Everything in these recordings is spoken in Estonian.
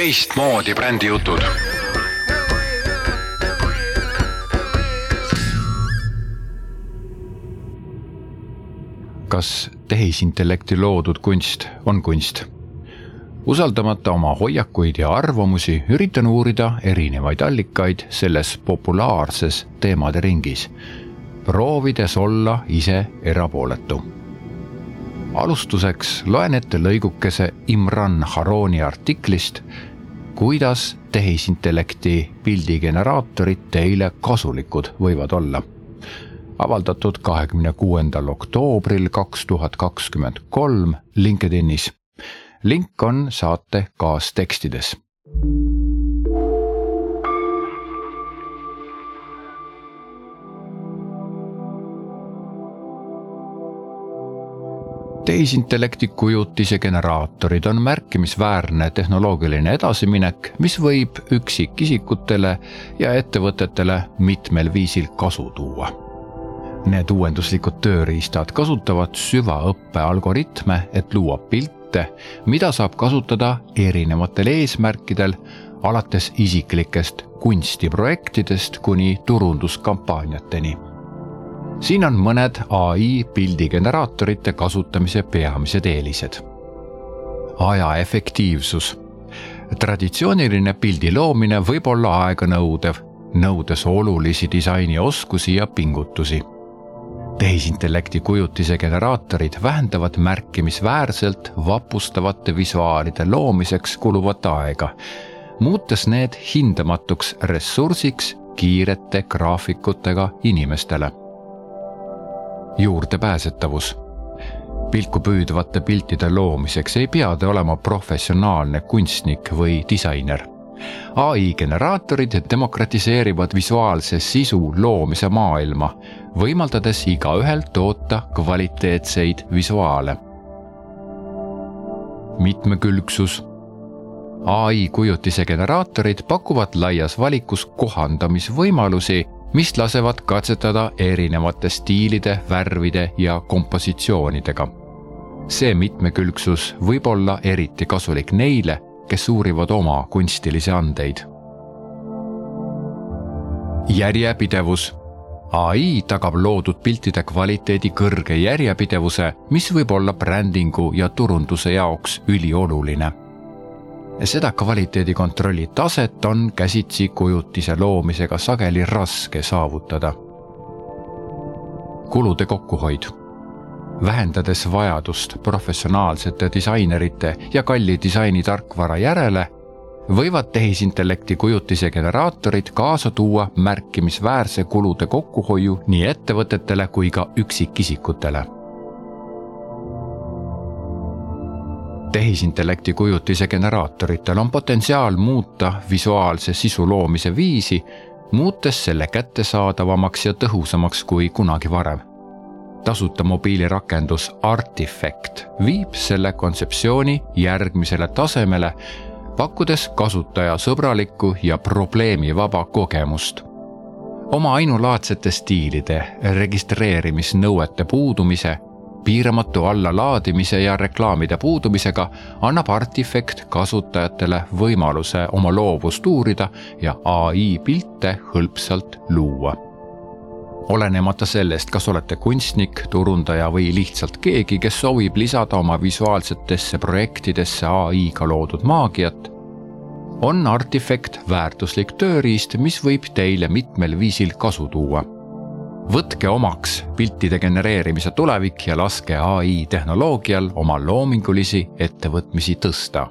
teistmoodi brändijutud kas tehisintellekti loodud kunst on kunst? usaldamata oma hoiakuid ja arvamusi, üritan uurida erinevaid allikaid selles populaarses teemade ringis, proovides olla ise erapooletu. alustuseks loen ette lõigukese Imran Haroni artiklist, kuidas tehisintellekti pildigeneraatorid teile kasulikud võivad olla avaldatud kahekümne kuuendal oktoobril kaks tuhat kakskümmend kolm LinkedInis. link on saate kaastekstides. Tehisintellekti kujutise generaatorid on märkimisväärne tehnoloogiline edasiminek, mis võib üksikisikutele ja ettevõtetele mitmel viisil kasu tuua Need uuenduslikud tööriistad kasutavad süvaõppe algoritme, et luua pilte, mida saab kasutada erinevatel eesmärkidel, alates isiklikest kunstiprojektidest kuni turunduskampaaniateni. Siin on mõned ai pildigeneraatorite kasutamise peamised eelised. aja efektiivsus. traditsiooniline pildi loomine võib olla aeganõudev, nõudes olulisi disainioskusi ja pingutusi tehisintellekti kujutise generaatorid vähendavad märkimisväärselt vapustavate visuaalide loomiseks kuluvat aega, muutes need hindamatuks ressursiks kiirete graafikutega inimestele. Juurdepääsetavus pilku püüdvate piltide loomiseks ei pea te olema professionaalne kunstnik või disainer ai generaatorid demokratiseerivad visuaalse sisu loomise maailma, võimaldades igaühel toota kvaliteetseid visuaale. mitmekülgsus. ai kujutise generaatorid pakuvad laias valikus kohandamisvõimalusi, mis lasevad katsetada erinevate stiilide, värvide ja kompositsioonidega see mitmekülgsus võib olla eriti kasulik neile, kes uurivad oma kunstilisi andeid. järjepidevus. ai tagab loodud piltide kvaliteedi kõrge järjepidevuse, mis võib olla brändingu ja turunduse jaoks ülioluline seda kvaliteedikontrolli taset on käsitsi kujutise loomisega sageli raske saavutada. kulude kokkuhoid vähendades vajadust professionaalsete disainerite ja kalli disainitarkvara järele, võivad tehisintellekti kujutise generaatorid kaasa tuua märkimisväärse kulude kokkuhoiu nii ettevõtetele kui ka üksikisikutele. Tehisintellekti kujutise generaatoritel on potentsiaal muuta visuaalse sisu loomise viisi, muutes selle kättesaadavamaks ja tõhusamaks kui kunagi varem tasuta mobiilirakendus Artifact viib selle kontseptsiooni järgmisele tasemele, pakkudes kasutajasõbralikku ja probleemivaba kogemust. oma ainulaadsete stiilide, registreerimisnõuete puudumise, piiramatu allalaadimise ja reklaamide puudumisega annab Artifact kasutajatele võimaluse oma loovust uurida ja ai pilte hõlpsalt luua olenemata sellest, kas olete kunstnik, turundaja või lihtsalt keegi, kes soovib lisada oma visuaalsetesse projektidesse ai-ga loodud maagiat, on Artifact väärtuslik tööriist, mis võib teile mitmel viisil kasu tuua. Võtke omaks piltide genereerimise tulevik ja laske ai tehnoloogial oma loomingulisi ettevõtmisi tõsta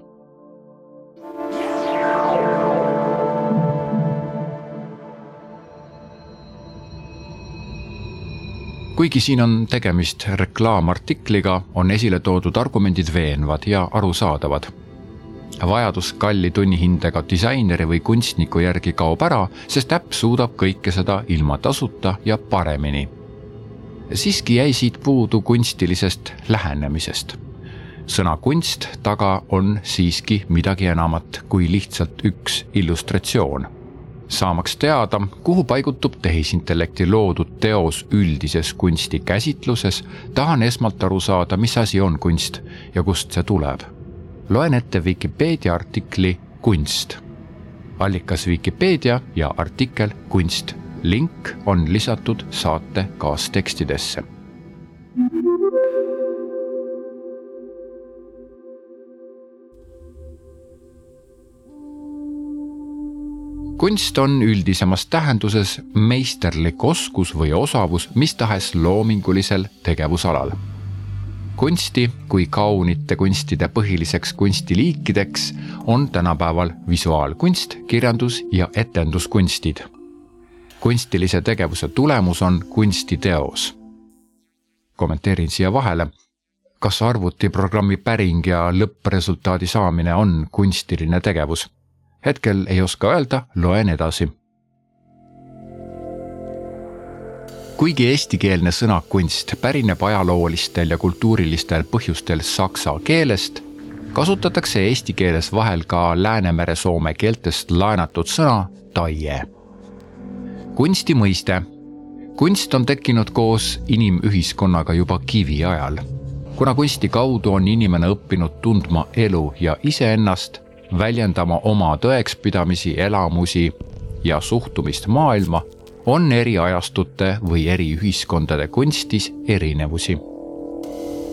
kuigi siin on tegemist reklaamartikliga, on esile toodud argumendid veenvad ja arusaadavad. Vajadus kalli tunnihindega disaineri või kunstniku järgi kaob ära, sest äpp suudab kõike seda ilma tasuta ja paremini. siiski jäi siit puudu kunstilisest lähenemisest sõna kunst taga on siiski midagi enamat kui lihtsalt üks illustratsioon saamaks teada, kuhu paigutub tehisintellekti loodud teos üldises kunstikäsitluses, tahan esmalt aru saada, mis asi on kunst ja kust see tuleb. Loen ette Vikipeedia artikli kunst. allikas Vikipeedia ja artikkel Kunst. link on lisatud saate kaastekstidesse kunst on üldisemas tähenduses meisterlik oskus või osavus mis tahes loomingulisel tegevusalal. Kunsti kui kaunite kunstide põhiliseks kunstiliikideks on tänapäeval visuaalkunst, kirjandus ja etenduskunstid. kunstilise tegevuse tulemus on kunstiteos. kommenteerin siia vahele kas arvutiprogrammi päring ja lõppresultaadi saamine on kunstiline tegevus hetkel ei oska öelda, loen edasi. Kuigi eestikeelne sõna kunst pärineb ajaloolistel ja kultuurilistel põhjustel saksa keelest, kasutatakse eesti keeles vahel ka Läänemere-Soome keeltest laenatud sõna taie. kunsti mõiste. kunst on tekkinud koos inimühiskonnaga juba kiviajal. kuna kunsti kaudu on inimene õppinud tundma elu ja iseennast väljendama oma tõekspidamisi, elamusi ja suhtumist maailma, on eri ajastute või eri ühiskondade kunstis erinevusi.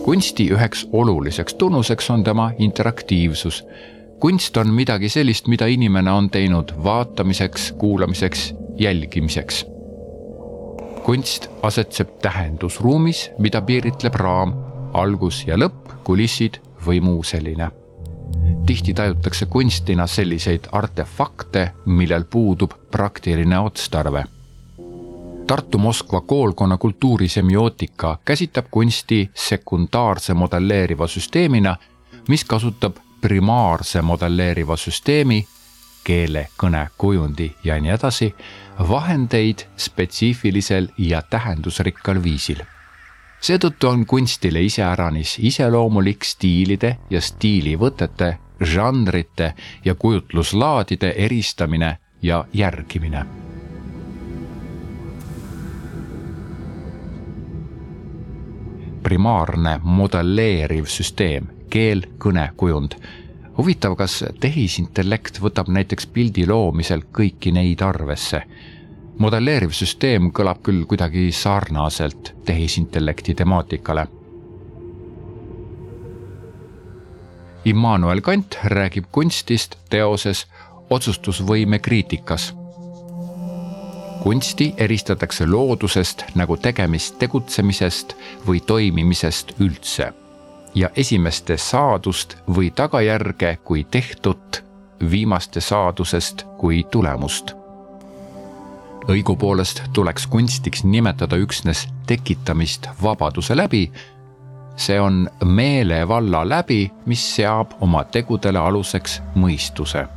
kunsti üheks oluliseks tunnuseks on tema interaktiivsus. kunst on midagi sellist, mida inimene on teinud vaatamiseks, kuulamiseks, jälgimiseks. kunst asetseb tähendusruumis, mida piiritleb raam, algus ja lõpp, kulissid või muu selline tihti tajutakse kunstina selliseid artefakte, millel puudub praktiline otstarve. Tartu-Moskva koolkonna kultuurisemiootika käsitleb kunsti sekundaarse modelleeriva süsteemina, mis kasutab primaarse modelleeriva süsteemi, keele, kõne, kujundi ja nii edasi, vahendeid spetsiifilisel ja tähendusrikkal viisil seetõttu on kunstile iseäranis iseloomulik stiilide ja stiilivõtete, žanrite ja kujutluslaadide eristamine ja järgimine. Primaarne modelleeriv süsteem, keel, kõne, kujund huvitav, kas tehisintellekt võtab näiteks pildi loomisel kõiki neid arvesse modelleeriv süsteem kõlab küll kuidagi sarnaselt tehisintellekti temaatikale. Immanuel Kant räägib kunstist teoses otsustusvõime kriitikas. Kunsti eristatakse loodusest nagu tegemist tegutsemisest või toimimisest üldse ja esimeste saadust või tagajärge kui tehtut, viimaste saadusest kui tulemust õigupoolest tuleks kunstiks nimetada üksnes tekitamist vabaduse läbi. see on meelevalla läbi, mis seab oma tegudele aluseks mõistuse.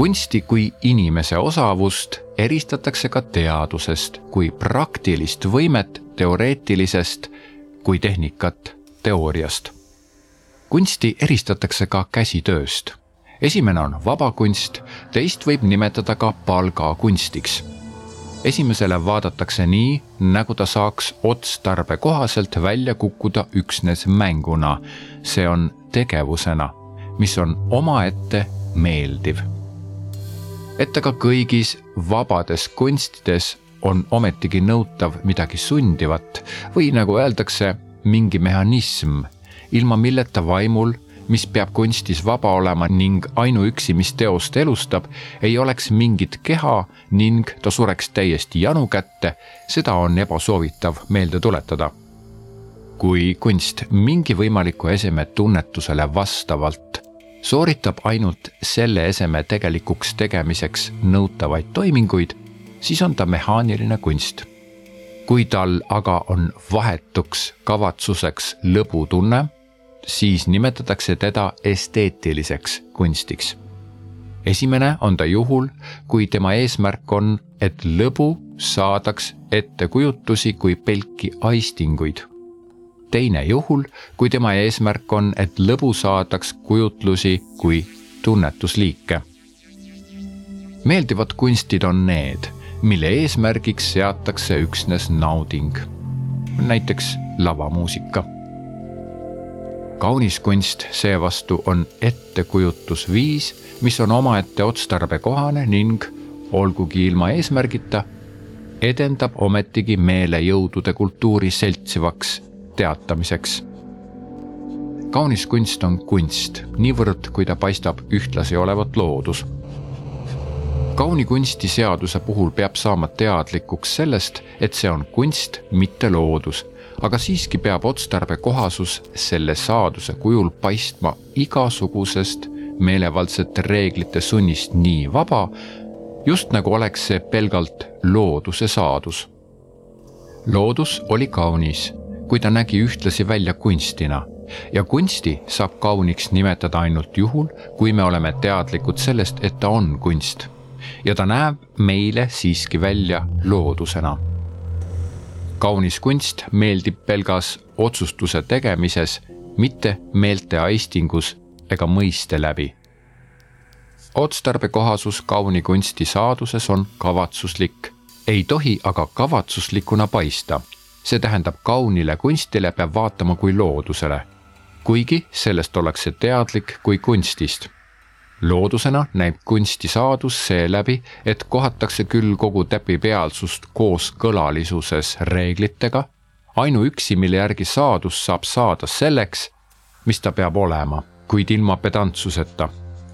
Kunsti kui inimese osavust eristatakse ka teadusest kui praktilist võimet teoreetilisest kui tehnikat teooriast. kunsti eristatakse ka käsitööst esimene on vabakunst, teist võib nimetada ka palgakunstiks. esimesele vaadatakse nii, nagu ta saaks otstarbekohaselt välja kukkuda üksnes mänguna. see on tegevusena, mis on omaette meeldiv. Et aga kõigis vabades kunstides on ometigi nõutav midagi sundivat või nagu öeldakse, mingi mehhanism, ilma milleta vaimul mis peab kunstis vaba olema ning ainuüksi, mis teost elustab, ei oleks mingit keha ning ta sureks täiesti janu kätte, seda on ebasoovitav meelde tuletada. kui kunst mingi võimaliku eseme tunnetusele vastavalt sooritab ainult selle eseme tegelikuks tegemiseks nõutavaid toiminguid, siis on ta mehaaniline kunst. kui tal aga on vahetuks kavatsuseks lõbutunne siis nimetatakse teda esteetiliseks kunstiks. esimene on ta juhul, kui tema eesmärk on, et lõbu saadaks ettekujutusi kui pelki aistinguid. Teine juhul, kui tema eesmärk on, et lõbu saadaks kujutlusi kui tunnetusliike. meeldivad kunstid on need, mille eesmärgiks seatakse üksnes nauding, näiteks lavamuusika kaunis kunst seevastu on ettekujutusviis, mis on omaette otstarbekohane ning olgugi ilma eesmärgita, edendab ometigi meelejõudude kultuuri seltsivaks teatamiseks. kaunis kunst on kunst, niivõrd kui ta paistab ühtlasi olevat loodus. kauni kunsti seaduse puhul peab saama teadlikuks sellest, et see on kunst, mitte loodus aga siiski peab otstarbekohasus selle saaduse kujul paistma igasugusest meelevaldsete reeglite sunnist nii vaba, just nagu oleks see pelgalt looduse saadus. loodus oli kaunis, kui ta nägi ühtlasi välja kunstina ja kunsti saab kauniks nimetada ainult juhul, kui me oleme teadlikud sellest, et ta on kunst ja ta näeb meile siiski välja loodusena kaunis kunst meeldib pelgas otsustuse tegemises, mitte meelte aistingus ega mõiste läbi. otstarbekohasus kauni kunsti saaduses on kavatsuslik, ei tohi aga kavatsuslikuna paista. See tähendab, kaunile kunstile peab vaatama kui loodusele, kuigi sellest ollakse teadlik kui kunstist. Loodusena näib kunstisaadus seeläbi, et kohatakse küll kogu täpipealsust kooskõlalisuses reeglitega, ainuüksi, mille järgi saadus saab saada selleks, mis ta peab olema, kuid ilma pedantsuseta.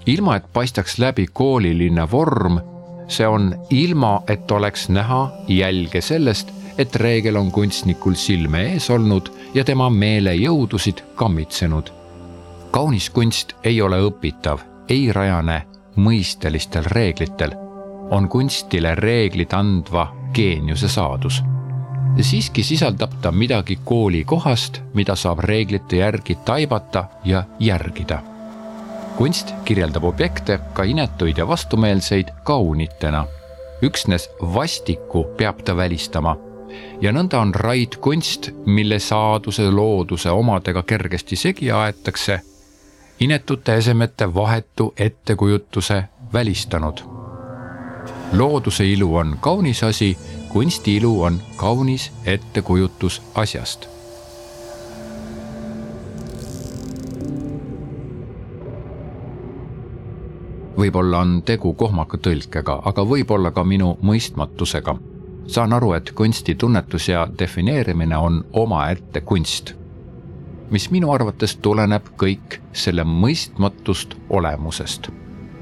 ilma, et paistaks läbi kooliline vorm, see on ilma, et oleks näha jälge sellest, et reegel on kunstnikul silme ees olnud ja tema meelejõudusid kammitsenud. kaunis kunst ei ole õpitav ei rajane mõistelistel reeglitel, on kunstile reeglid andva geeniuse saadus. siiski sisaldab ta midagi koolikohast, mida saab reeglite järgi taibata ja järgida. kunst kirjeldab objekte, ka inetuid ja vastumeelseid, kaunitena. üksnes vastikku peab ta välistama ja nõnda on raidkunst, mille saaduse looduse omadega kergesti segi aetakse inetute esemete vahetu ettekujutuse välistanud. looduse ilu on kaunis asi, kunsti ilu on kaunis ettekujutus asjast võib-olla on tegu kohmaka tõlkega, aga võib-olla ka minu mõistmatusega. Saan aru, et kunsti tunnetus ja defineerimine on omaette kunst mis minu arvates tuleneb kõik selle mõistmatust olemusest.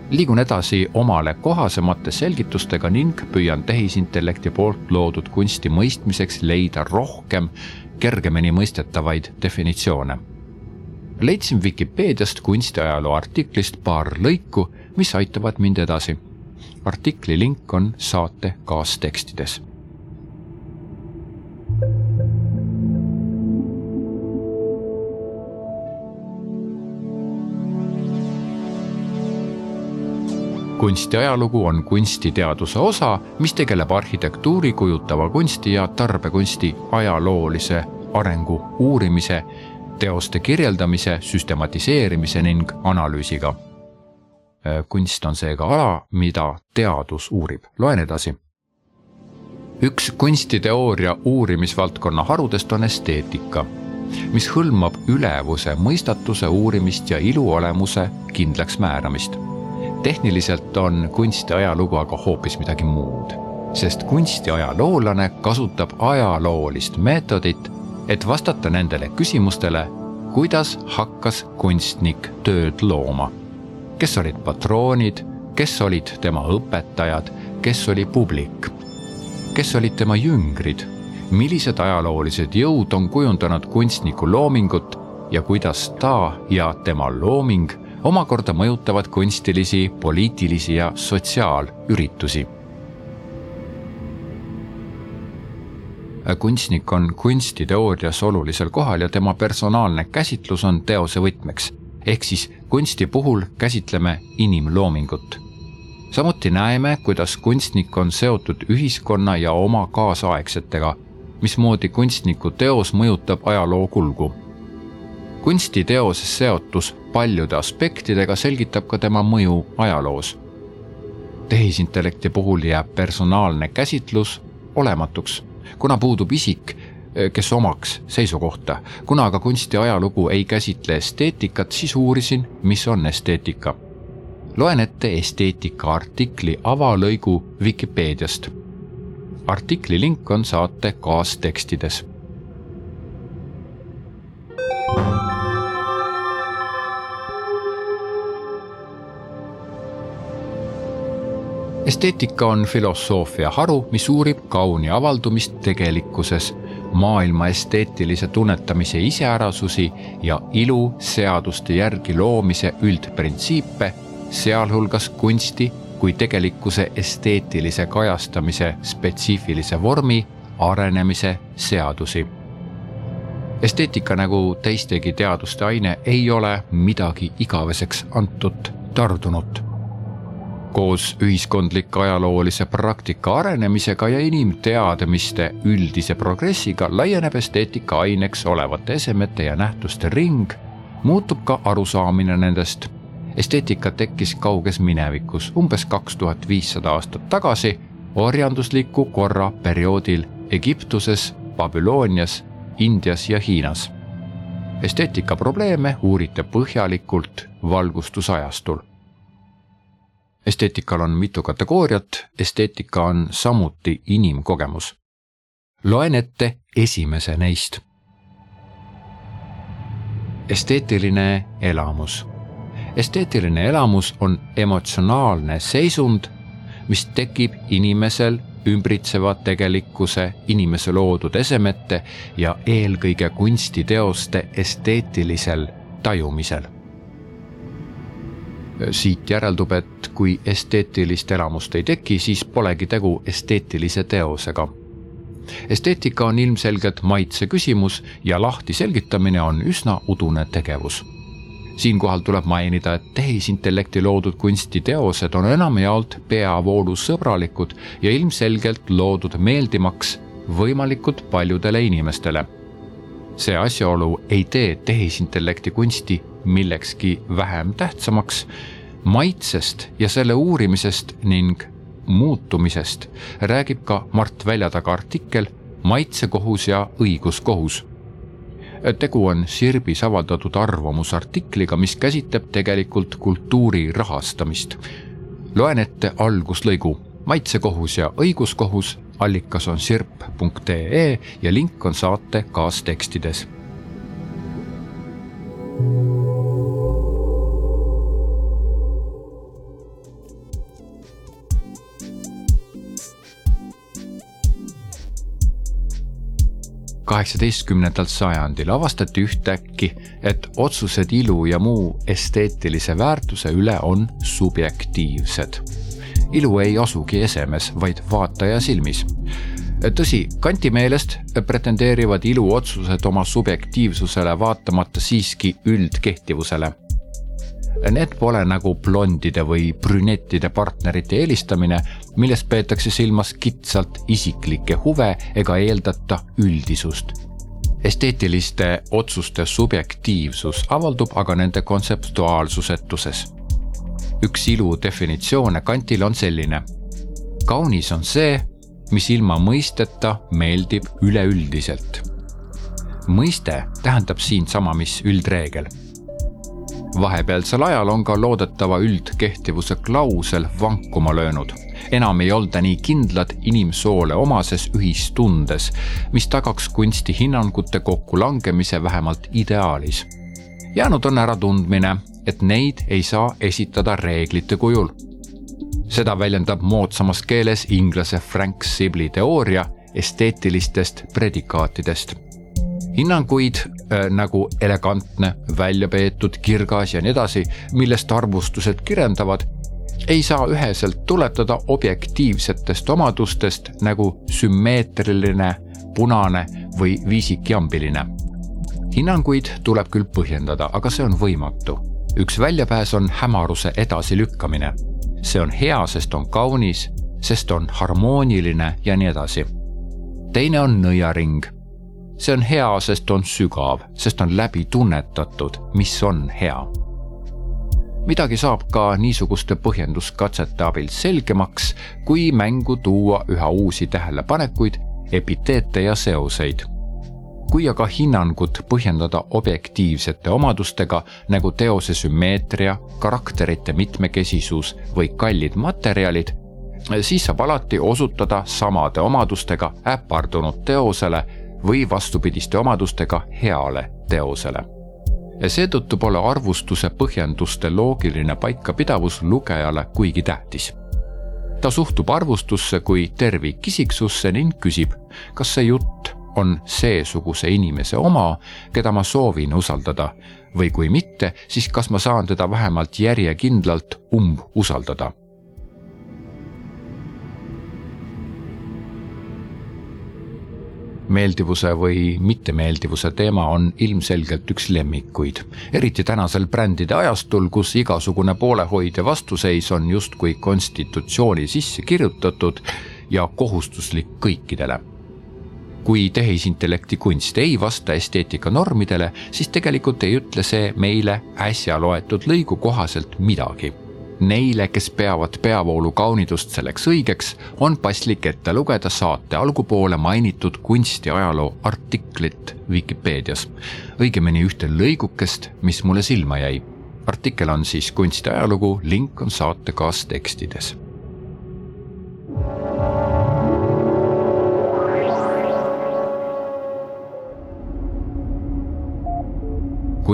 liigun edasi omale kohasemate selgitustega ning püüan tehisintellekti poolt loodud kunsti mõistmiseks leida rohkem kergemini mõistetavaid definitsioone. leidsin Vikipeediast kunstiajaloo artiklist paar lõiku, mis aitavad mind edasi. artikli link on saate kaastekstides kunstiajalugu on kunstiteaduse osa, mis tegeleb arhitektuuri, kujutava kunsti ja tarbekunsti ajaloolise arengu uurimise, teoste kirjeldamise, süstematiseerimise ning analüüsiga. kunst on seega ala, mida teadus uurib. loen edasi. üks kunstiteooria uurimisvaldkonna harudest on esteetika, mis hõlmab ülevuse mõistatuse uurimist ja iluolemuse kindlaks määramist tehniliselt on kunsti ajalugu aga hoopis midagi muud, sest kunstiajaloolane kasutab ajaloolist meetodit, et vastata nendele küsimustele, kuidas hakkas kunstnik tööd looma. kes olid patroonid, kes olid tema õpetajad, kes oli publik, kes olid tema jüngrid, millised ajaloolised jõud on kujundanud kunstniku loomingut ja kuidas ta ja tema looming omakorda mõjutavad kunstilisi, poliitilisi ja sotsiaalüritusi. kunstnik on kunstiteoorias olulisel kohal ja tema personaalne käsitlus on teose võtmeks. ehk siis kunsti puhul käsitleme inimloomingut. samuti näeme, kuidas kunstnik on seotud ühiskonna ja oma kaasaegsetega, mismoodi kunstniku teos mõjutab ajaloo kulgu kunstiteose seotus paljude aspektidega selgitab ka tema mõju ajaloos. tehisintellekti puhul jääb personaalne käsitlus olematuks, kuna puudub isik, kes omaks seisukohta. kuna aga kunsti ajalugu ei käsitle esteetikat, siis uurisin, mis on esteetika. loen ette esteetika artikli avalõigu Vikipeediast. artikli link on saate kaastekstides esteetika on filosoofia haru, mis uurib kauni avaldumist tegelikkuses, maailma esteetilise tunnetamise iseärasusi ja ilu seaduste järgi loomise üldprintsiipe, sealhulgas kunsti kui tegelikkuse esteetilise kajastamise spetsiifilise vormi arenemise seadusi. esteetika nagu teistegi teaduste aine ei ole midagi igaveseks antud tardunut koos ühiskondlike ajaloolise praktika arenemisega ja inimteadmiste üldise progressiga laieneb esteetika aineks olevate esemete ja nähtuste ring, muutub ka arusaamine nendest. esteetika tekkis kauges minevikus umbes kaks tuhat viissada aastat tagasi orjandusliku korra perioodil Egiptuses, Babylonias, Indias ja Hiinas. esteetika probleeme uuriti põhjalikult valgustusajastul esteetikal on mitu kategooriat, esteetika on samuti inimkogemus. loen ette esimese neist. esteetiline elamus. esteetiline elamus on emotsionaalne seisund, mis tekib inimesel ümbritseva tegelikkuse, inimese loodud esemete ja eelkõige kunstiteoste esteetilisel tajumisel siit järeldub, et kui esteetilist elamust ei teki, siis polegi tegu esteetilise teosega. esteetika on ilmselgelt maitse küsimus ja lahti selgitamine on üsna udune tegevus. siinkohal tuleb mainida, et tehisintellekti loodud kunstiteosed on enamjaolt peavoolusõbralikud ja ilmselgelt loodud meeldimaks võimalikult paljudele inimestele see asjaolu ei tee tehisintellekti kunsti millekski vähem tähtsamaks. maitsest ja selle uurimisest ning muutumisest räägib ka Mart Väljataga artikkel Maitsekohus ja õiguskohus. tegu on Sirbis avaldatud arvamusartikliga, mis käsitleb tegelikult kultuuri rahastamist. loen ette alguslõigu maitsekohus ja õiguskohus allikas on sirp.ee ja link on saate kaastekstides. kaheksateistkümnendal sajandil avastati ühtäkki, et otsused ilu ja muu esteetilise väärtuse üle on subjektiivsed ilu ei asugi esemes, vaid vaataja silmis. tõsi, Kanti meelest pretendeerivad iluotsused oma subjektiivsusele vaatamata siiski üldkehtivusele. Need pole nagu blondide või brünettide partnerite eelistamine, millest peetakse silmas kitsalt isiklikke huve ega eeldata üldisust esteetiliste otsuste subjektiivsus avaldub aga nende kontseptuaalsusetuses üks ilu definitsioone Kantil on selline. kaunis on see, mis ilma mõisteta meeldib üleüldiselt. mõiste tähendab siin sama, mis üldreegel. vahepealsel ajal on ka loodetava üldkehtivuse klausel vankuma löönud. enam ei olda nii kindlad inimsoole omases ühistundes, mis tagaks kunstihinnangute kokkulangemise vähemalt ideaalis. Jäänud on äratundmine et neid ei saa esitada reeglite kujul. seda väljendab moodsamas keeles inglase Frank Sibli teooria esteetilistest predikaatidest. hinnanguid äh, nagu elegantne, väljapeetud, kirgas ja nii edasi, millest arvustused kirjeldavad, ei saa üheselt tuletada objektiivsetest omadustest nagu sümmeetriline, punane või viisikjambiline hinnanguid tuleb küll põhjendada, aga see on võimatu üks väljapääs on hämaruse edasilükkamine. see on hea, sest on kaunis, sest on harmooniline ja nii edasi. teine on nõiaring. see on hea, sest on sügav, sest on läbi tunnetatud, mis on hea. midagi saab ka niisuguste põhjenduskatsete abil selgemaks, kui mängu tuua üha uusi tähelepanekuid, epiteete ja seoseid kui aga hinnangut põhjendada objektiivsete omadustega nagu teose sümmeetria, karakterite mitmekesisus või kallid materjalid, siis saab alati osutada samade omadustega äpardunud teosele või vastupidiste omadustega heale teosele seetõttu pole arvustuse põhjenduste loogiline paikapidavus lugejale kuigi tähtis. ta suhtub arvustusse kui tervikisiksusse ning küsib, kas see jutt on seesuguse inimese oma, keda ma soovin usaldada. Või kui mitte, siis kas ma saan teda vähemalt järjekindlalt umbusaldada? Meeldivuse või mittemeeldivuse teema on ilmselgelt üks lemmikuid, eriti tänasel brändide ajastul, kus igasugune poolehoid ja vastuseis on justkui konstitutsiooni sisse kirjutatud ja kohustuslik kõikidele. Kui tehisintellekti kunst ei vasta esteetika normidele, siis tegelikult ei ütle see meile äsja loetud lõigu kohaselt midagi. Neile, kes peavad peavoolu kaunidust selleks õigeks, on paslik ette lugeda saate algupoole mainitud kunstiajaloo artiklit Vikipeedias, õigemini ühte lõigukest, mis mulle silma jäi. artikkel on siis kunstiajalugu, link on saate kaastekstides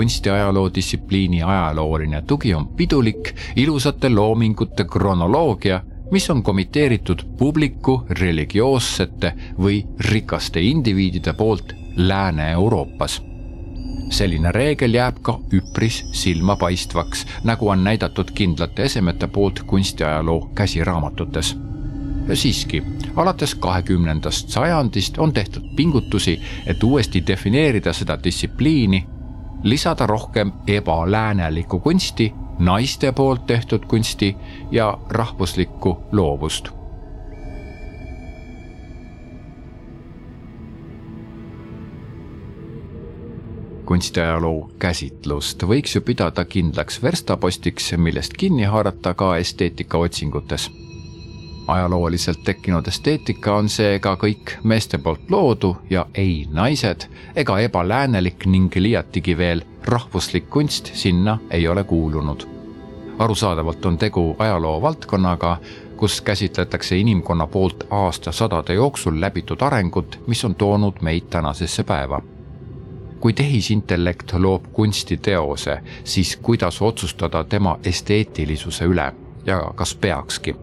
kunstiajaloo distsipliini ajalooline tugi on pidulik ilusate loomingute kronoloogia, mis on komiteeritud publiku religioossete või rikaste indiviidide poolt Lääne-Euroopas. selline reegel jääb ka üpris silmapaistvaks, nagu on näidatud kindlate esemete poolt kunstiajaloo käsiraamatutes siiski, alates kahekümnendast sajandist on tehtud pingutusi, et uuesti defineerida seda distsipliini lisada rohkem ebaläänelikku kunsti, naiste poolt tehtud kunsti ja rahvuslikku loovust. kunstiajaloo käsitlust võiks ju pidada kindlaks verstapostiks, millest kinni haarata ka esteetikaotsingutes ajalooliselt tekkinud esteetika on seega kõik meeste poolt loodu ja ei naised ega ebaläänelik ning liiatigi veel rahvuslik kunst sinna ei ole kuulunud. arusaadavalt on tegu ajaloo valdkonnaga, kus käsitletakse inimkonna poolt aastasadade jooksul läbitud arengut, mis on toonud meid tänasesse päeva kui tehisintellekt loob kunstiteose, siis kuidas otsustada tema esteetilisuse üle ja kas peakski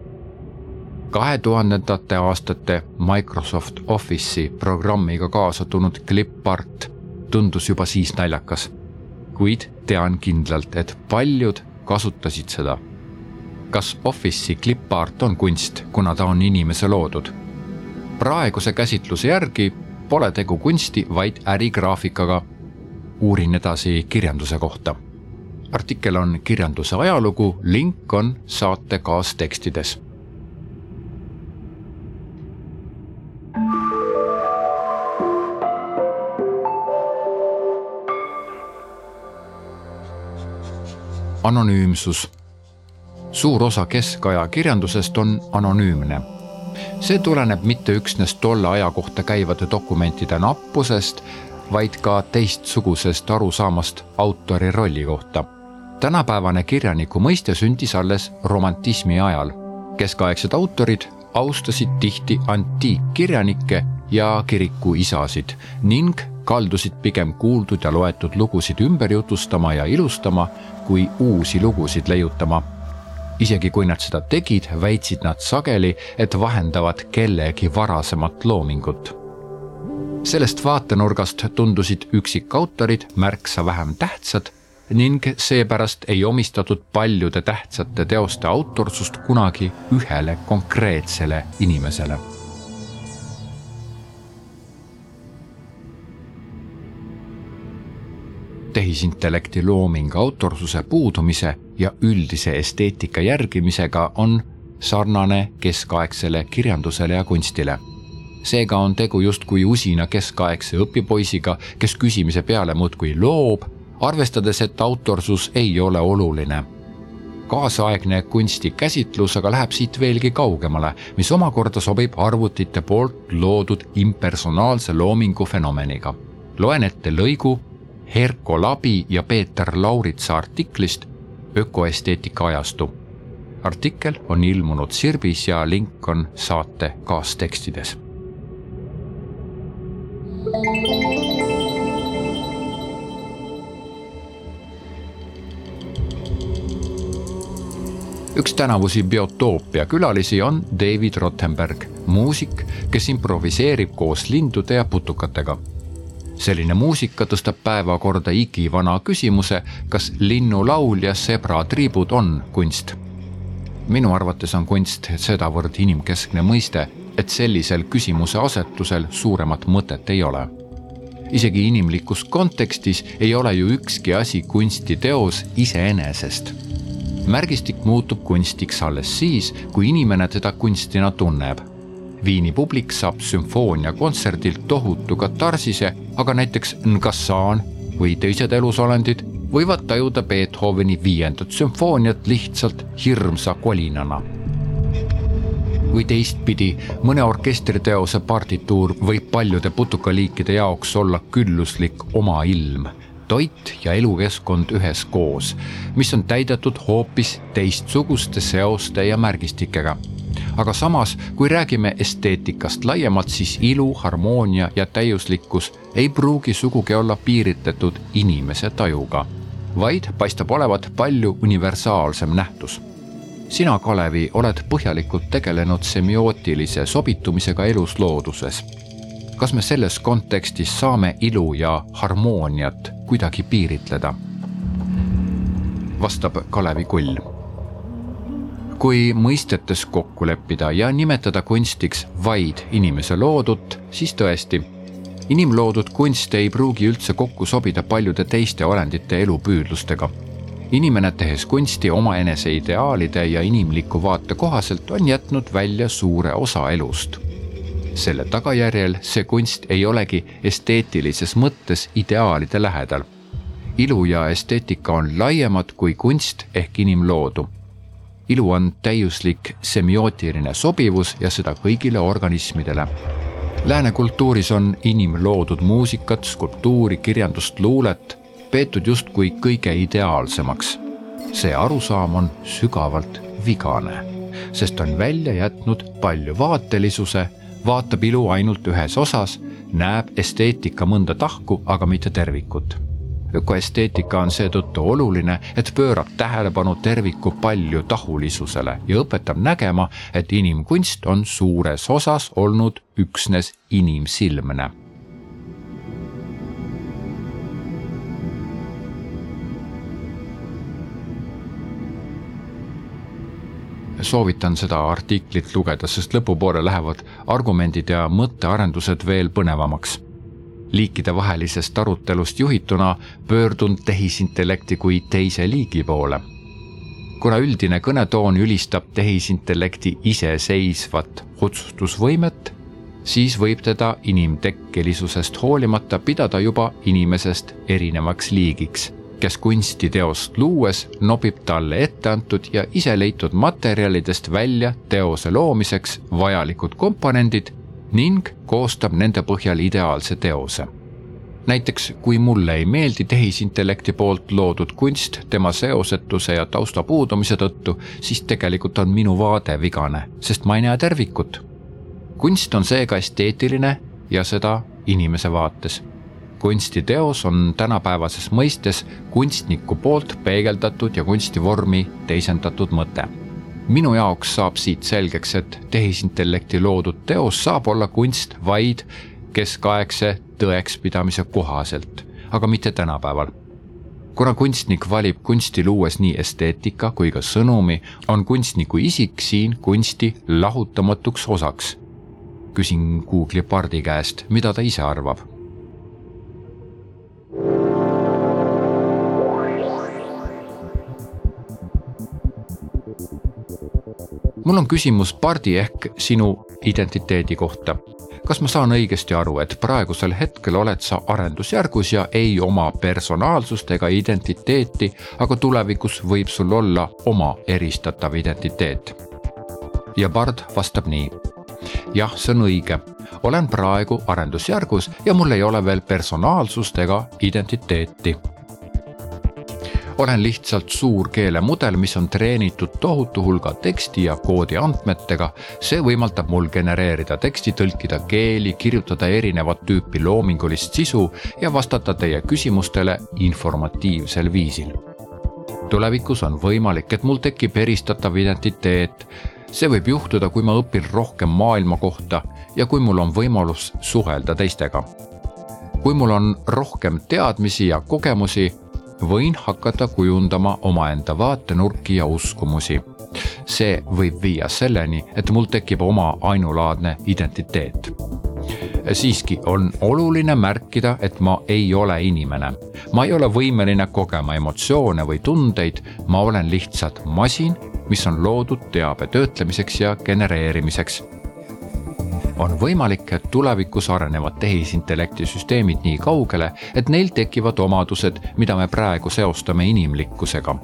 kahe tuhandendate aastate Microsoft Office'i programmiga kaasa tulnud klippart tundus juba siis naljakas. kuid tean kindlalt, et paljud kasutasid seda. kas Office'i klippart on kunst, kuna ta on inimese loodud? praeguse käsitluse järgi pole tegu kunsti, vaid ärigraafikaga. uurin edasi kirjanduse kohta artikkel on kirjanduse ajalugu, link on saate kaastekstides anonüümsus. suur osa keskaja kirjandusest on anonüümne. see tuleneb mitte üksnes tolle aja kohta käivate dokumentide nappusest, vaid ka teistsugusest arusaamast autori rolli kohta. tänapäevane kirjaniku mõiste sündis alles romantismi ajal. keskaegsed autorid austasid tihti antiikkirjanikke ja kirikuisasid ning kaldusid pigem kuuldud ja loetud lugusid ümber jutustama ja ilustama, kui uusi lugusid leiutama. isegi kui nad seda tegid, väitsid nad sageli, et vahendavad kellegi varasemat loomingut. sellest vaatenurgast tundusid üksikautorid märksa vähem tähtsad ning seepärast ei omistatud paljude tähtsate teoste autorsust kunagi ühele konkreetsele inimesele tehisintellekti looming autorsuse puudumise ja üldise esteetika järgimisega on sarnane keskaegsele kirjandusele ja kunstile. seega on tegu justkui usina keskaegse õpipoisiga, kes küsimise peale muudkui loob, arvestades, et autorsus ei ole oluline. kaasaegne kunstikäsitlus aga läheb siit veelgi kaugemale, mis omakorda sobib arvutite poolt loodud impersonaalse loomingu fenomeniga loen ette lõigu Herko Labi ja Peeter Lauritsa artiklist Ökoesteetika ajastu. artikkel on ilmunud Sirbis ja link on saate kaastekstides. üks tänavusi Biotoopia külalisi on David Rothenberg, muusik, kes improviseerib koos lindude ja putukatega selline muusika tõstab päevakorda igivana küsimuse, kas linnulaul ja sebratriibud on kunst. minu arvates on kunst sedavõrd inimkeskne mõiste, et sellisel küsimuse asetusel suuremat mõtet ei ole. isegi inimlikus kontekstis ei ole ju ükski asi kunstiteos iseenesest. märgistik muutub kunstiks alles siis, kui inimene teda kunstina tunneb Viini publik saab sümfooniakontserdilt tohutu katarsise, aga näiteks Nkassan või teised elusolendid võivad tajuda Beethoveni viiendat sümfooniat lihtsalt hirmsa kolinana. või teistpidi, mõne orkestriteose partituur võib paljude putukaliikide jaoks olla külluslik oma ilm toit ja elukeskkond üheskoos, mis on täidetud hoopis teistsuguste seoste ja märgistikega aga samas, kui räägime esteetikast laiemalt, siis ilu, harmoonia ja täiuslikkus ei pruugi sugugi olla piiritletud inimese tajuga, vaid paistab olevat palju universaalsem nähtus. sina, Kalevi, oled põhjalikult tegelenud semiootilise sobitumisega elus looduses. kas me selles kontekstis saame ilu ja harmooniat kuidagi piiritleda? vastab Kalevi Kull kui mõistetes kokku leppida ja nimetada kunstiks vaid inimese loodut, siis tõesti, inimloodud kunst ei pruugi üldse kokku sobida paljude teiste olendite elupüüdlustega. inimene, tehes kunsti omaenese ideaalide ja inimliku vaate kohaselt, on jätnud välja suure osa elust. selle tagajärjel see kunst ei olegi esteetilises mõttes ideaalide lähedal. ilu ja esteetika on laiemad kui kunst ehk inimloodu ilu on täiuslik semiootiline sobivus ja seda kõigile organismidele. Lääne kultuuris on inimloodud muusikat, skulptuuri, kirjandust, luulet peetud justkui kõige ideaalsemaks. see arusaam on sügavalt vigane, sest on välja jätnud palju vaatelisuse, vaatab ilu ainult ühes osas, näeb esteetika mõnda tahku, aga mitte tervikut ökoesteetika on seetõttu oluline, et pöörab tähelepanu terviku paljutahulisusele ja õpetab nägema, et inimkunst on suures osas olnud üksnes inimsilmne. Soovitan seda artiklit lugeda, sest lõpupoole lähevad argumendid ja mõttearendused veel põnevamaks liikidevahelisest arutelust juhituna pöördun tehisintellekti kui teise liigi poole. kuna üldine kõnetoon ülistab tehisintellekti iseseisvat otsustusvõimet, siis võib teda inimtekkelisusest hoolimata pidada juba inimesest erinevaks liigiks, kes kunstiteost luues nobib talle etteantud ja ise leitud materjalidest välja teose loomiseks vajalikud komponendid ning koostab nende põhjal ideaalse teose. näiteks kui mulle ei meeldi tehisintellekti poolt loodud kunst tema seosetuse ja tausta puudumise tõttu, siis tegelikult on minu vaade vigane, sest ma ei näe tervikut. kunst on seega esteetiline ja seda inimese vaates kunstiteos on tänapäevases mõistes kunstniku poolt peegeldatud ja kunstivormi teisendatud mõte minu jaoks saab siit selgeks, et tehisintellekti loodud teos saab olla kunst vaid keskaegse tõekspidamise kohaselt, aga mitte tänapäeval. kuna kunstnik valib kunsti luues nii esteetika kui ka sõnumi, on kunstniku isik siin kunsti lahutamatuks osaks. küsin Google'i pardi käest, mida ta ise arvab mul on küsimus pardi ehk sinu identiteedi kohta. kas ma saan õigesti aru, et praegusel hetkel oled sa arendusjärgus ja ei oma personaalsust ega identiteeti, aga tulevikus võib sul olla oma eristatav identiteet? ja pard vastab nii. jah, see on õige, olen praegu arendusjärgus ja mul ei ole veel personaalsust ega identiteeti olen lihtsalt suur keelemudel, mis on treenitud tohutu hulga teksti ja koodi andmetega. see võimaldab mul genereerida teksti, tõlkida keeli, kirjutada erinevat tüüpi loomingulist sisu ja vastata teie küsimustele informatiivsel viisil. tulevikus on võimalik, et mul tekib eristatav identiteet. see võib juhtuda, kui ma õpin rohkem maailma kohta ja kui mul on võimalus suhelda teistega kui mul on rohkem teadmisi ja kogemusi, võin hakata kujundama omaenda vaatenurki ja uskumusi. see võib viia selleni, et mul tekib oma ainulaadne identiteet. siiski on oluline märkida, et ma ei ole inimene. ma ei ole võimeline kogema emotsioone või tundeid, ma olen lihtsalt masin, mis on loodud teabe töötlemiseks ja genereerimiseks on võimalik, et tulevikus arenevad tehisintellekti süsteemid nii kaugele, et neil tekivad omadused, mida me praegu seostame inimlikkusega.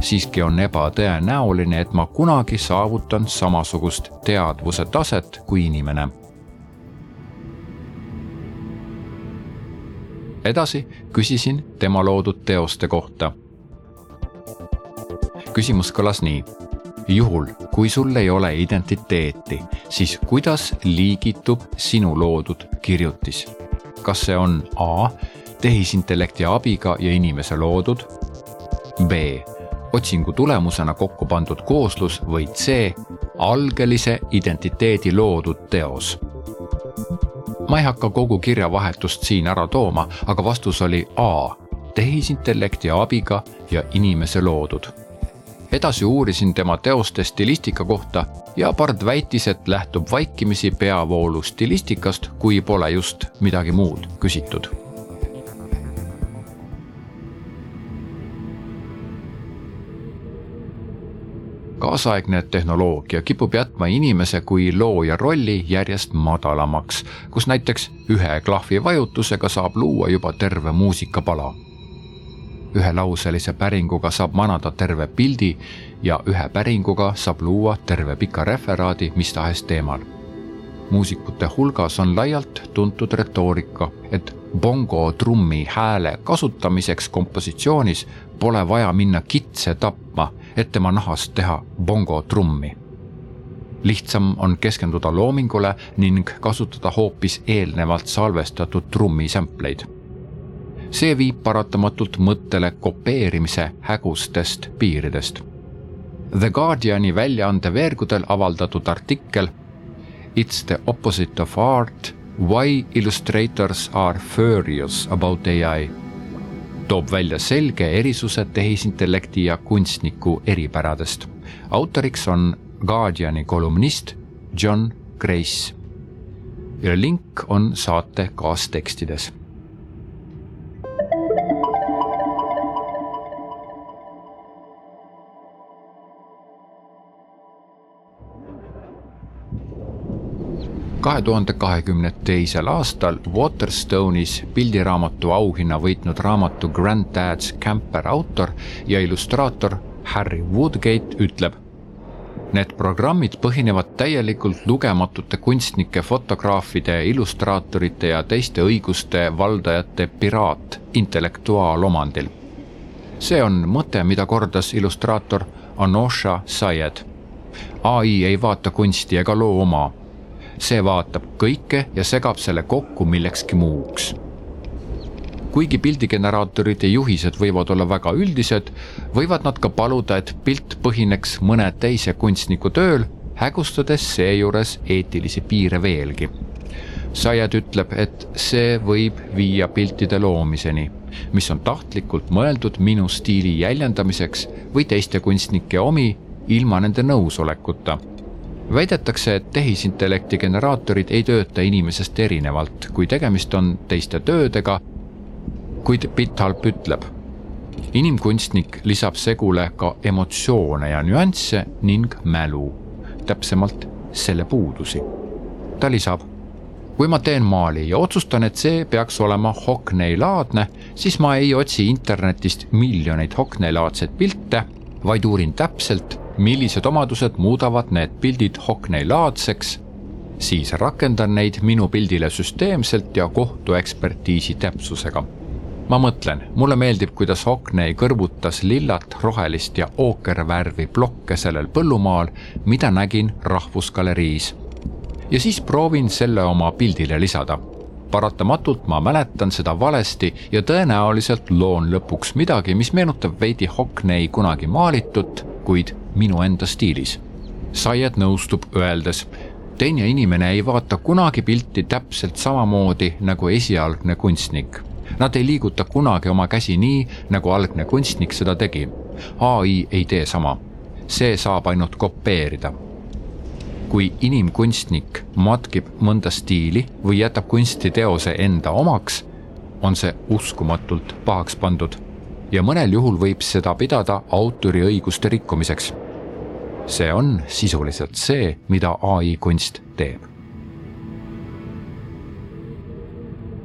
siiski on ebatõenäoline, et ma kunagi saavutan samasugust teadvuse taset kui inimene. edasi küsisin tema loodud teoste kohta. küsimus kõlas nii juhul, kui sul ei ole identiteeti, siis kuidas liigitub sinu loodud kirjutis? kas see on A tehisintellekti abiga ja inimese loodud, B otsingu tulemusena kokku pandud kooslus või C algelise identiteedi loodud teos? ma ei hakka kogu kirjavahetust siin ära tooma, aga vastus oli A tehisintellekti abiga ja inimese loodud edasi uurisin tema teoste stilistika kohta ja Bard väitis, et lähtub vaikimisi peavoolu stilistikast, kui pole just midagi muud küsitud. kaasaegne tehnoloogia kipub jätma inimese kui looja rolli järjest madalamaks, kus näiteks ühe klahvi vajutusega saab luua juba terve muusikapala ühelauselise päringuga saab manada terve pildi ja ühe päringuga saab luua terve pika referaadi mis tahes teemal. muusikute hulgas on laialt tuntud retoorika, et bongo trummi hääle kasutamiseks kompositsioonis pole vaja minna kitse tapma, et tema nahast teha bongo trummi lihtsam on keskenduda loomingule ning kasutada hoopis eelnevalt salvestatud trummi sampleid see viib paratamatult mõttele kopeerimise hägustest piiridest. The Guardiani väljaande veergudel avaldatud artikkel It's the opposite of art, why illustrators are furious about ai toob välja selge erisuse tehisintellekti ja kunstniku eripäradest. autoriks on Guardiani kolumnist John Grace link on saate kaastekstides kahe tuhande kahekümne teisel aastal Waterstone'is pildiraamatu auhinna võitnud raamatu Granddad's Camper autor ja illustraator Harry Woodgate ütleb. Need programmid põhinevad täielikult lugematute kunstnike, fotograafide, illustraatorite ja teiste õiguste valdajate piraat intellektuaalomandil. see on mõte, mida kordas illustraator Anosha Sayed. ai ei vaata kunsti ega loo oma see vaatab kõike ja segab selle kokku millekski muuks. kuigi pildigeneraatorite juhised võivad olla väga üldised, võivad nad ka paluda, et pilt põhineks mõne teise kunstniku tööl, hägustades seejuures eetilisi piire veelgi. Sayed ütleb, et see võib viia piltide loomiseni, mis on tahtlikult mõeldud minu stiili jäljendamiseks või teiste kunstnike omi ilma nende nõusolekuta väidetakse, et tehisintellekti generaatorid ei tööta inimesest erinevalt, kui tegemist on teiste töödega, kuid Bithalp ütleb, inimkunstnik lisab segule ka emotsioone ja nüansse ning mälu, täpsemalt selle puudusi. ta lisab, kui ma teen maali ja otsustan, et see peaks olema Hockney-laadne, siis ma ei otsi internetist miljoneid Hockney-laadseid pilte, vaid uurin täpselt millised omadused muudavad need pildid Hockney-laadseks siis rakendan neid minu pildile süsteemselt ja kohtuekspertiisi täpsusega. ma mõtlen, mulle meeldib, kuidas Hockney kõrvutas lillat, rohelist ja ookervärvi plokke sellel põllumaal, mida nägin Rahvusgaleriis. ja siis proovin selle oma pildile lisada paratamatult ma mäletan seda valesti ja tõenäoliselt loon lõpuks midagi, mis meenutab veidi Hockney kunagi maalitut, kuid minu enda stiilis. Saiet nõustub öeldes, teine inimene ei vaata kunagi pilti täpselt samamoodi nagu esialgne kunstnik. Nad ei liiguta kunagi oma käsi nii, nagu algne kunstnik seda tegi. ai ei tee sama. see saab ainult kopeerida. kui inimkunstnik matkib mõnda stiili või jätab kunstiteose enda omaks, on see uskumatult pahaks pandud ja mõnel juhul võib seda pidada autoriõiguste rikkumiseks see on sisuliselt see, mida ai kunst teeb.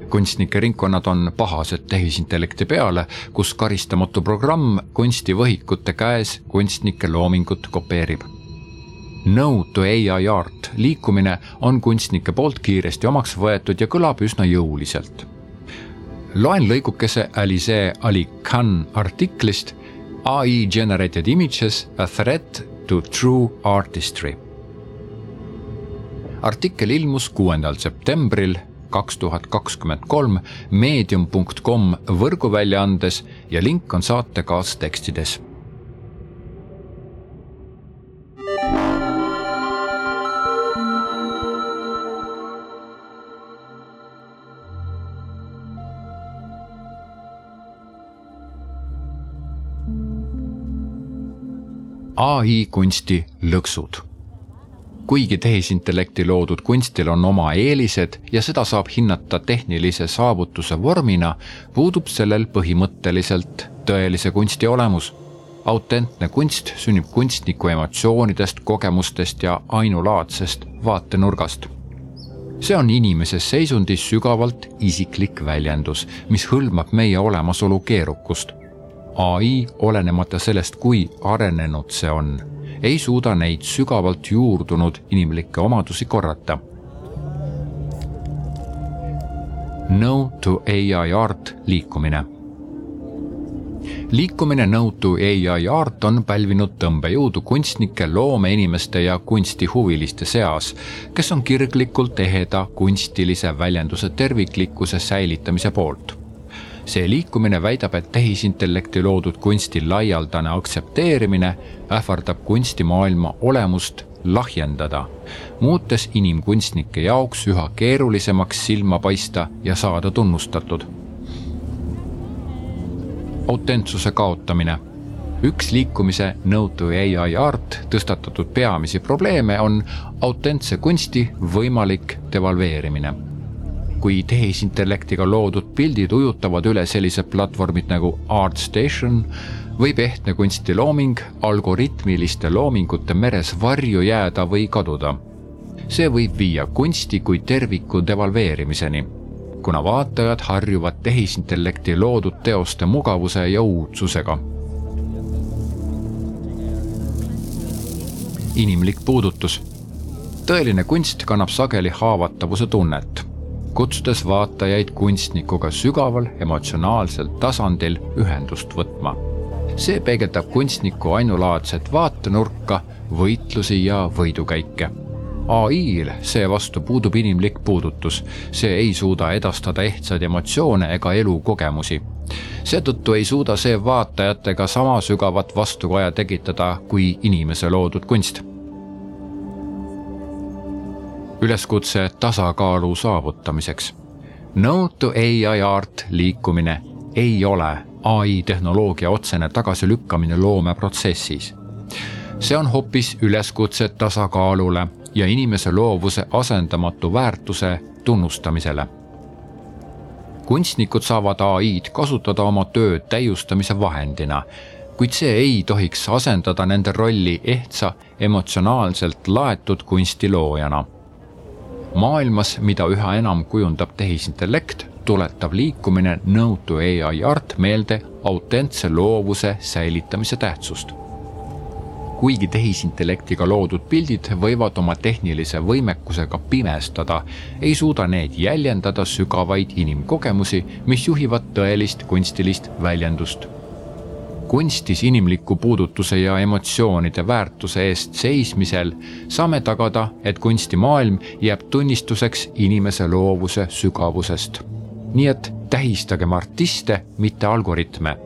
kunstnike ringkonnad on pahased tehisintellekti peale, kus karistamatu programm kunstivõhikute käes kunstnike loomingut kopeerib. No to ai art liikumine on kunstnike poolt kiiresti omaks võetud ja kõlab üsna jõuliselt. loen lõigukese Alize Ali Khan artiklist ai generated images a threat to True Artistry. artikkel ilmus kuuendal septembril kaks tuhat kakskümmend kolm meedium.com võrguväljaandes ja link on saate kaastekstides ai kunsti lõksud. kuigi tehisintellekti loodud kunstil on oma eelised ja seda saab hinnata tehnilise saavutuse vormina, puudub sellel põhimõtteliselt tõelise kunsti olemus. autentne kunst sünnib kunstniku emotsioonidest, kogemustest ja ainulaadsest vaatenurgast see on inimese seisundis sügavalt isiklik väljendus, mis hõlmab meie olemasolu keerukust ai, olenemata sellest, kui arenenud see on, ei suuda neid sügavalt juurdunud inimlikke omadusi korrata. No to ai art liikumine liikumine to ai art on pälvinud tõmbejõudu kunstnike, loomeinimeste ja kunstihuviliste seas, kes on kirglikult eheda kunstilise väljenduse terviklikkuse säilitamise poolt see liikumine väidab, et tehisintellekti loodud kunsti laialdane aktsepteerimine ähvardab kunstimaailma olemust lahjendada, muutes inimkunstnike jaoks üha keerulisemaks silma paista ja saada tunnustatud. autentsuse kaotamine üks liikumise No to ai art tõstatatud peamisi probleeme on autentse kunsti võimalik devalveerimine kui tehisintellektiga loodud pildid ujutavad üle sellised platvormid nagu ArtStation, võib ehtne kunstilooming algoritmiliste loomingute meres varju jääda või kaduda. see võib viia kunsti kui terviku devalveerimiseni, kuna vaatajad harjuvad tehisintellekti loodud teoste mugavuse ja uudsusega. inimlik puudutus tõeline kunst kannab sageli haavatavuse tunnet kutsudes vaatajaid kunstnikuga sügaval emotsionaalsel tasandil ühendust võtma. see peegeldab kunstniku ainulaadset vaatenurka, võitlusi ja võidukäike. ai-l seevastu puudub inimlik puudutus, see ei suuda edastada ehtsaid emotsioone ega elukogemusi. seetõttu ei suuda see vaatajatega sama sügavat vastukaja tekitada kui inimese loodud kunst üleskutse tasakaalu saavutamiseks. No to ai art liikumine ei ole ai tehnoloogia otsene tagasilükkamine loomeprotsessis. see on hoopis üleskutse tasakaalule ja inimese loovuse asendamatu väärtuse tunnustamisele. kunstnikud saavad ai-d kasutada oma töö täiustamise vahendina, kuid see ei tohiks asendada nende rolli ehtsa emotsionaalselt laetud kunstiloojana maailmas, mida üha enam kujundab tehisintellekt, tuletab liikumine to ai art meelde autentse loovuse säilitamise tähtsust. kuigi tehisintellektiga loodud pildid võivad oma tehnilise võimekusega pimestada, ei suuda need jäljendada sügavaid inimkogemusi, mis juhivad tõelist kunstilist väljendust. Kunstis inimliku puudutuse ja emotsioonide väärtuse eest seismisel saame tagada, et kunstimaailm jääb tunnistuseks inimese loovuse sügavusest. nii et tähistagem artiste, mitte algoritme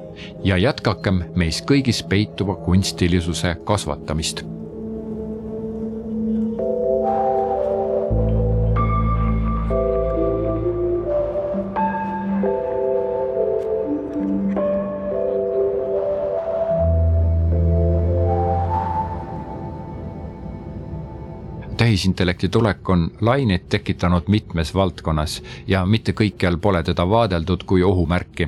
ja jätkakem meis kõigis peituva kunstilisuse kasvatamist tehisintellekti tulek on laineid tekitanud mitmes valdkonnas ja mitte kõikjal pole teda vaadeldud kui ohumärki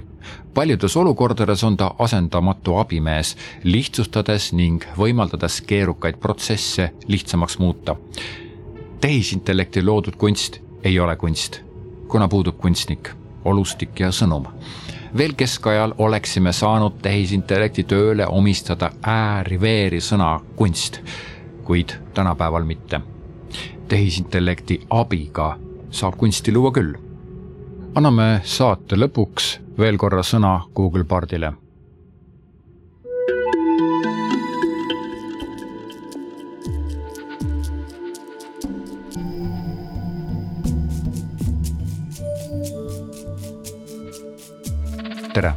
paljudes olukordades on ta asendamatu abimees, lihtsustades ning võimaldades keerukaid protsesse lihtsamaks muuta. tehisintellekti loodud kunst ei ole kunst, kuna puudub kunstnik, olustik ja sõnum. veel keskajal oleksime saanud tehisintellekti tööle omistada ääri-veeri sõna kunst, kuid tänapäeval mitte. Tehisintellekti abiga saab kunsti luua küll anname saate lõpuks veel korra sõna Google Bardile. tere,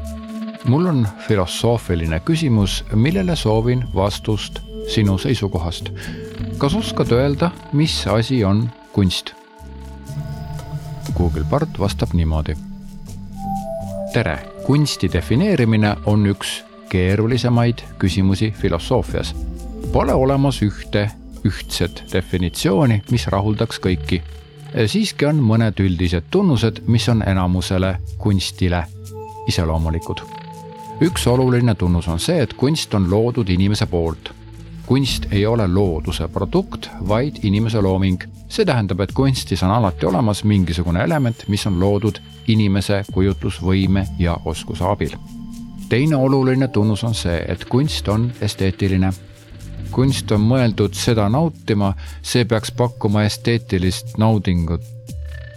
mul on filosoofiline küsimus, millele soovin vastust sinu seisukohast. Kas oskad öelda, mis asi on kunst? Google Bard vastab niimoodi tere, kunsti defineerimine on üks keerulisemaid küsimusi filosoofias. Pole olemas ühte ühtset definitsiooni, mis rahuldaks kõiki. siiski on mõned üldised tunnused, mis on enamusele kunstile iseloomulikud. üks oluline tunnus on see, et kunst on loodud inimese poolt. Kunst ei ole looduse produkt, vaid inimese looming see tähendab, et kunstis on alati olemas mingisugune element, mis on loodud inimese kujutlusvõime ja oskuse abil. teine oluline tunnus on see, et kunst on esteetiline. kunst on mõeldud seda nautima, see peaks pakkuma esteetilist naudingut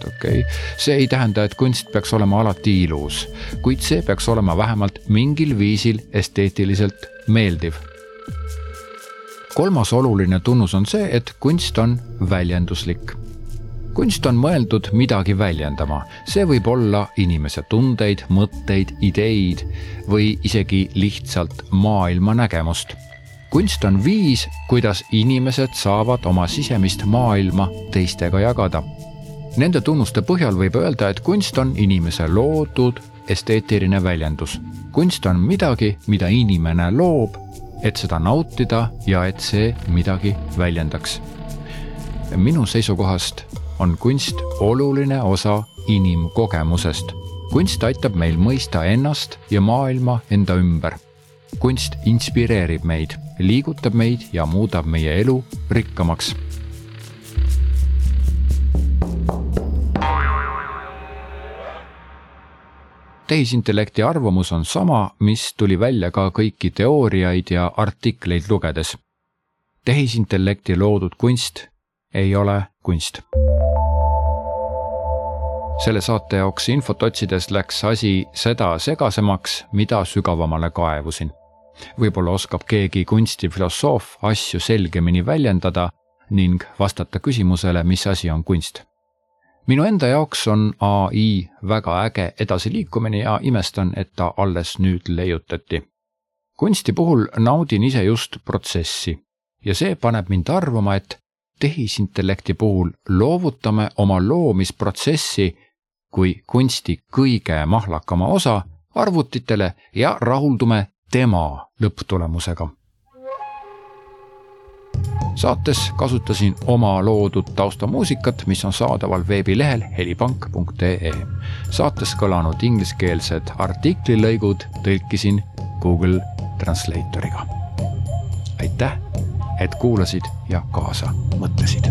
okei okay., see ei tähenda, et kunst peaks olema alati ilus, kuid see peaks olema vähemalt mingil viisil esteetiliselt meeldiv kolmas oluline tunnus on see, et kunst on väljenduslik. kunst on mõeldud midagi väljendama, see võib olla inimese tundeid, mõtteid, ideid või isegi lihtsalt maailmanägemust. kunst on viis, kuidas inimesed saavad oma sisemist maailma teistega jagada. Nende tunnuste põhjal võib öelda, et kunst on inimese loodud esteetiline väljendus. kunst on midagi, mida inimene loob et seda nautida ja et see midagi väljendaks. minu seisukohast on kunst oluline osa inimkogemusest. kunst aitab meil mõista ennast ja maailma enda ümber. kunst inspireerib meid, liigutab meid ja muudab meie elu rikkamaks tehisintellekti arvamus on sama, mis tuli välja ka kõiki teooriaid ja artikleid lugedes. tehisintellekti loodud kunst ei ole kunst. selle saate jaoks infot otsides läks asi seda segasemaks, mida sügavamale kaevusin. võib-olla oskab keegi kunstifilosoof asju selgemini väljendada ning vastata küsimusele, mis asi on kunst minu enda jaoks on ai väga äge edasiliikumine ja imestan, et ta alles nüüd leiutati. kunsti puhul naudin ise just protsessi ja see paneb mind arvama, et tehisintellekti puhul loovutame oma loomisprotsessi kui kunsti kõige mahlakama osa arvutitele ja rahuldume tema lõpptulemusega saates kasutasin oma loodud taustamuusikat, mis on saadaval veebilehel helipank.ee. saates kõlanud ingliskeelsed artiklilõigud tõlkisin Google Translatoriga. aitäh, et kuulasid ja kaasa mõtlesid